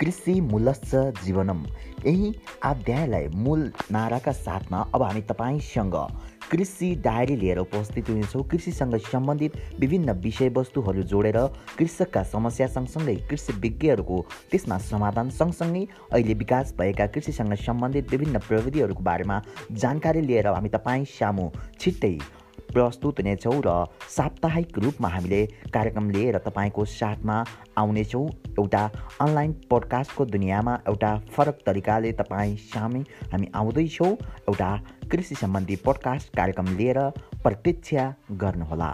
कृषि मूलश्च जीवनम। यही अध्यायलाई मूल नाराका साथमा अब हामी तपाईँसँग कृषि डायरी लिएर उपस्थित हुनेछौँ। कृषिसँग सम्बन्धित विभिन्न विषयवस्तुहरू जोडेर कृषकका समस्या सँगसँगै कृषि विज्ञहरूको त्यसमा समाधान सँगसँगै अहिले विकास भएका कृषिसँग सम्बन्धित विभिन्न प्रविधिहरूको बारेमा जानकारी लिएर हामी तपाईँ सामु छिट्टै प्रस्तुत हुनेछौँ र साप्ताहिक रूपमा हामीले कार्यक्रम लिएर तपाईँको साथमा आउनेछौँ। एउटा अनलाइन पोडकास्टको दुनियाँमा एउटा फरक तरिकाले तपाईँ सामे हामी आउँदैछौँ। एउटा कृषि सम्बन्धी पोडकास्ट कार्यक्रम लिएर प्रतीक्षा गर्नुहोला।